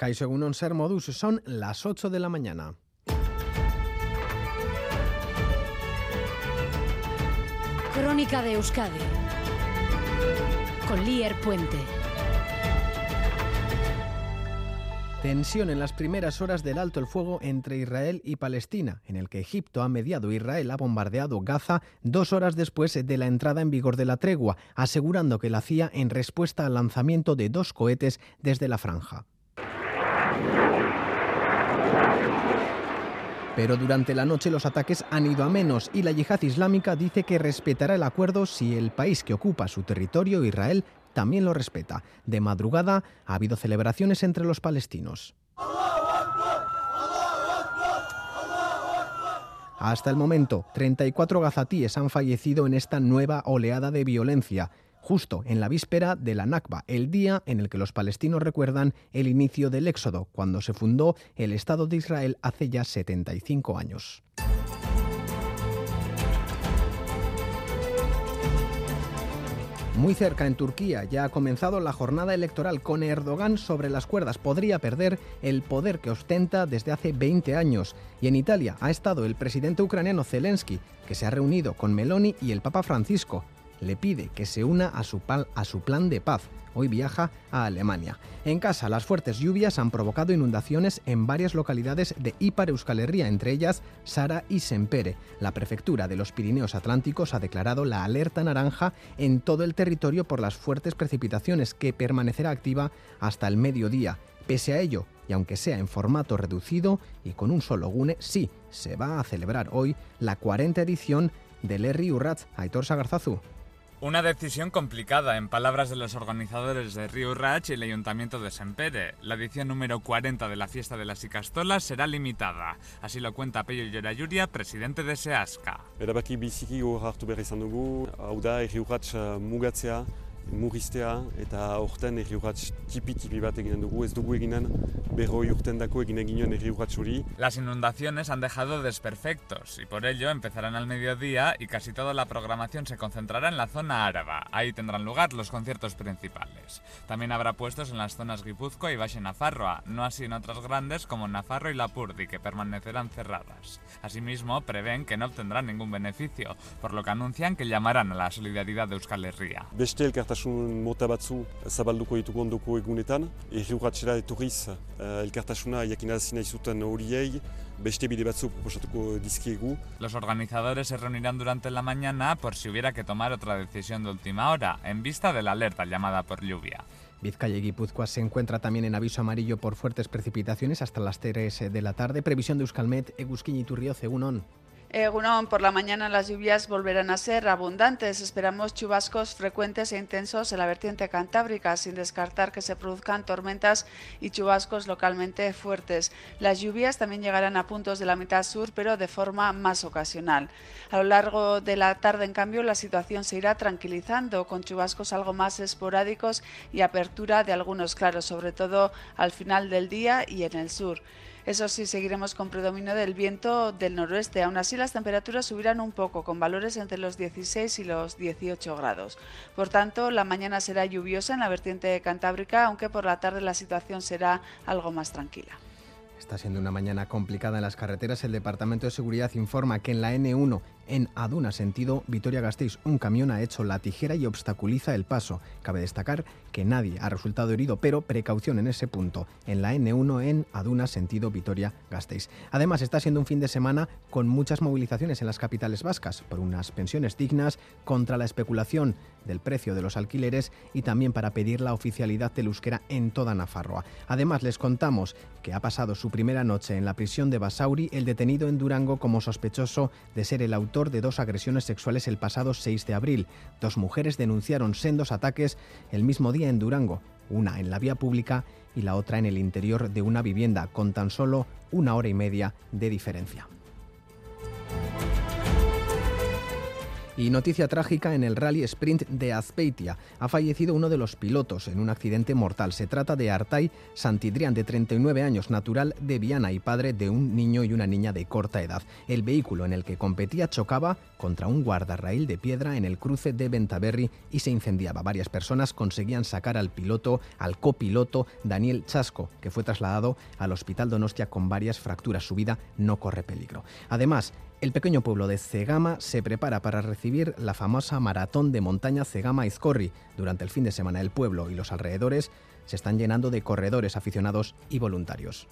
Kaixo Egunon Ser Modus, son las 8 de la mañana. Crónica de Euskadi con Lier Puente. Tensión en las primeras horas del alto el fuego entre Israel y Palestina, en el que Egipto ha mediado. Israel ha bombardeado Gaza dos horas después de la entrada en vigor de la tregua, asegurando que la hacía en respuesta al lanzamiento de dos cohetes desde la franja. Pero durante la noche los ataques han ido a menos y la yihad islámica dice que respetará el acuerdo si el país que ocupa su territorio, Israel, también lo respeta. De madrugada ha habido celebraciones entre los palestinos. Hasta el momento, 34 gazatíes han fallecido en esta nueva oleada de violencia, justo en la víspera de la Nakba, el día en el que los palestinos recuerdan el inicio del Éxodo, cuando se fundó el Estado de Israel hace ya 75 años. Muy cerca, en Turquía, ya ha comenzado la jornada electoral con Erdogan sobre las cuerdas. Podría perder el poder que ostenta desde hace 20 años. Y en Italia ha estado el presidente ucraniano Zelensky, que se ha reunido con Meloni y el Papa Francisco le pide que se una a su, a su plan de paz. Hoy viaja a Alemania. En casa, las fuertes lluvias han provocado inundaciones en varias localidades de Ipar Euskal Herria, entre ellas Sara y Sempere. La prefectura de los Pirineos Atlánticos ha declarado la alerta naranja en todo el territorio por las fuertes precipitaciones que permanecerá activa hasta el mediodía. Pese a ello, y aunque sea en formato reducido y con un solo gune, sí, se va a celebrar hoy la 40 edición del Herri Urratz Aitor Sagarzazu. Una decisión complicada, en palabras de los organizadores de Río Rach y el Ayuntamiento de Sempere. La edición número 40 de la Fiesta de las Icastolas será limitada. Así lo cuenta Pello Llorayuria, presidente de SEASCA. Murriztea eta aurten erriurratz tipi-tipi bat eginen dugu, ez dugu eginen berroi egin eginen erriurratz hori. Las inundaciones han dejado desperfectos y por ello empezarán al mediodía y casi toda la programación se concentrará en la zona áraba. Ahí tendrán lugar los conciertos principales. También habrá puestos en las zonas Guipúzcoa y Valle Nafarroa, no así en otras grandes como Nafarro y Lapurdi, que permanecerán cerradas. Asimismo, prevén que no obtendrán ningún beneficio, por lo que anuncian que llamarán a la solidaridad de Euskal Herria. Beste elkartasun mota batzu zabalduko ditugu ondoko egunetan, erriurratxera etorriz uh, elkartasuna jakinarazi nahi zuten horiei, beste bide batzu proposatuko dizkiegu. Los organizadores se reunirán durante la mañana por si hubiera que tomar otra decisión de última hora, en vista de la alerta llamada por lluvia. Vizcaya y Guipúzcoa se encuentra también en aviso amarillo por fuertes precipitaciones hasta las 3 de la tarde. Previsión de Euskalmet, Egusquiñ y Turrio, Egunon. Egunon, por la mañana las lluvias volverán a ser abundantes. Esperamos chubascos frecuentes e intensos en la vertiente cantábrica, sin descartar que se produzcan tormentas y chubascos localmente fuertes. Las lluvias también llegarán a puntos de la mitad sur, pero de forma más ocasional. A lo largo de la tarde, en cambio, la situación se irá tranquilizando, con chubascos algo más esporádicos y apertura de algunos claros, sobre todo al final del día y en el sur. Eso sí, seguiremos con predominio del viento del noroeste. Aún así, las temperaturas subirán un poco, con valores entre los 16 y los 18 grados. Por tanto, la mañana será lluviosa en la vertiente cantábrica, aunque por la tarde la situación será algo más tranquila. Está siendo una mañana complicada en las carreteras. El Departamento de Seguridad informa que en la N1 en Aduna, sentido Vitoria-Gasteiz, un camión ha hecho la tijera y obstaculiza el paso. Cabe destacar que nadie ha resultado herido, pero precaución en ese punto, en la N1 en Aduna, sentido Vitoria-Gasteiz. Además, está siendo un fin de semana con muchas movilizaciones en las capitales vascas por unas pensiones dignas, contra la especulación del precio de los alquileres y también para pedir la oficialidad del euskera en toda Nafarroa. Además, les contamos que ha pasado su primera noche en la prisión de Basauri el detenido en Durango como sospechoso de ser el autor de dos agresiones sexuales el pasado 6 de abril. Dos mujeres denunciaron sendos ataques el mismo día en Durango, una en la vía pública y la otra en el interior de una vivienda, con tan solo una hora y media de diferencia. Y noticia trágica en el rally sprint de Azpeitia. Ha fallecido uno de los pilotos en un accidente mortal. Se trata de Artay Santidrián, de 39 años, natural de Viana y padre de un niño y una niña de corta edad. El vehículo en el que competía chocaba contra un guardarraíl de piedra en el cruce de Ventaverri y se incendiaba. Varias personas conseguían sacar al piloto, al copiloto Daniel Chasco, que fue trasladado al hospital Donostia con varias fracturas. Su vida no corre peligro. Además, el pequeño pueblo de Cegama se prepara para recibir la famosa maratón de montaña Cegama-Izcorri. Durante el fin de semana el pueblo y los alrededores se están llenando de corredores aficionados y voluntarios.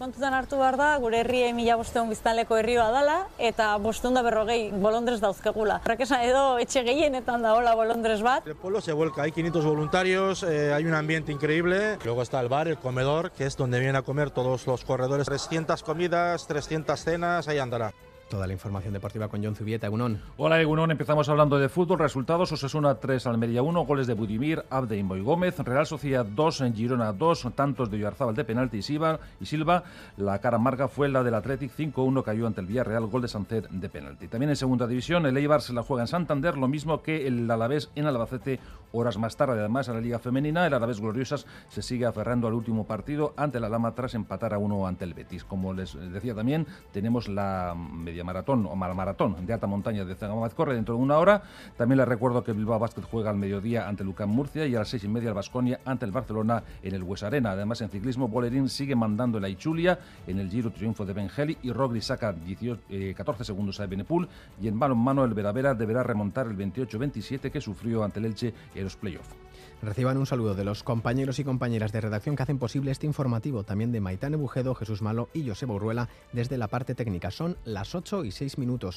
Kontutan hartu behar da, gure herria mila bosteun biztanleko herri dala eta bosteun da berrogei bolondres dauzkegula. Horrek esan edo etxe gehienetan da hola bolondres bat. El pueblo se vuelca, hay 500 voluntarios, eh, hay un ambiente increíble. Luego está el bar, el comedor, que es donde vienen a comer todos los corredores. 300 comidas, 300 cenas, ahí andará. Toda la información deportiva con John Zubieta, Egunon. Hola Egunon, empezamos hablando de fútbol. Resultados, Osasuna 3, Almería 1, goles de Budimir, Abde y Moy Gómez, Real Sociedad 2, en Girona 2, tantos de Oyarzábal de penalti y Silva, y Silva. La cara amarga fue la del Athletic 5-1, cayó ante el Villarreal, gol de Sancet de penalti. También en segunda división, el Eibar se la juega en Santander, lo mismo que el Alavés en Albacete, horas más tarde. Además, en la Liga Femenina, el Alavés Gloriosas se sigue aferrando al último partido ante la Lama tras empatar a uno ante el Betis. Como les decía también, tenemos la media maratón o maratón de alta montaña de corre dentro de una hora. También les recuerdo que Bilbao Basket juega al mediodía ante Lucán Murcia y a las seis y media el Basconia ante el Barcelona en el Hues Arena. Además, en ciclismo, Bolerín sigue mandando la Ichulia en el Giro Triunfo de Bengeli y Rogli saca 18, 14 segundos a Benepul y en mano en mano el Veravera deberá remontar el 28-27 que sufrió ante el Elche en los playoffs. Reciban un saludo de los compañeros y compañeras de redacción que hacen posible este informativo, también de Maitane Bujedo, Jesús Malo y Joseba Urruela desde la parte técnica. Son las 8 y 6 minutos.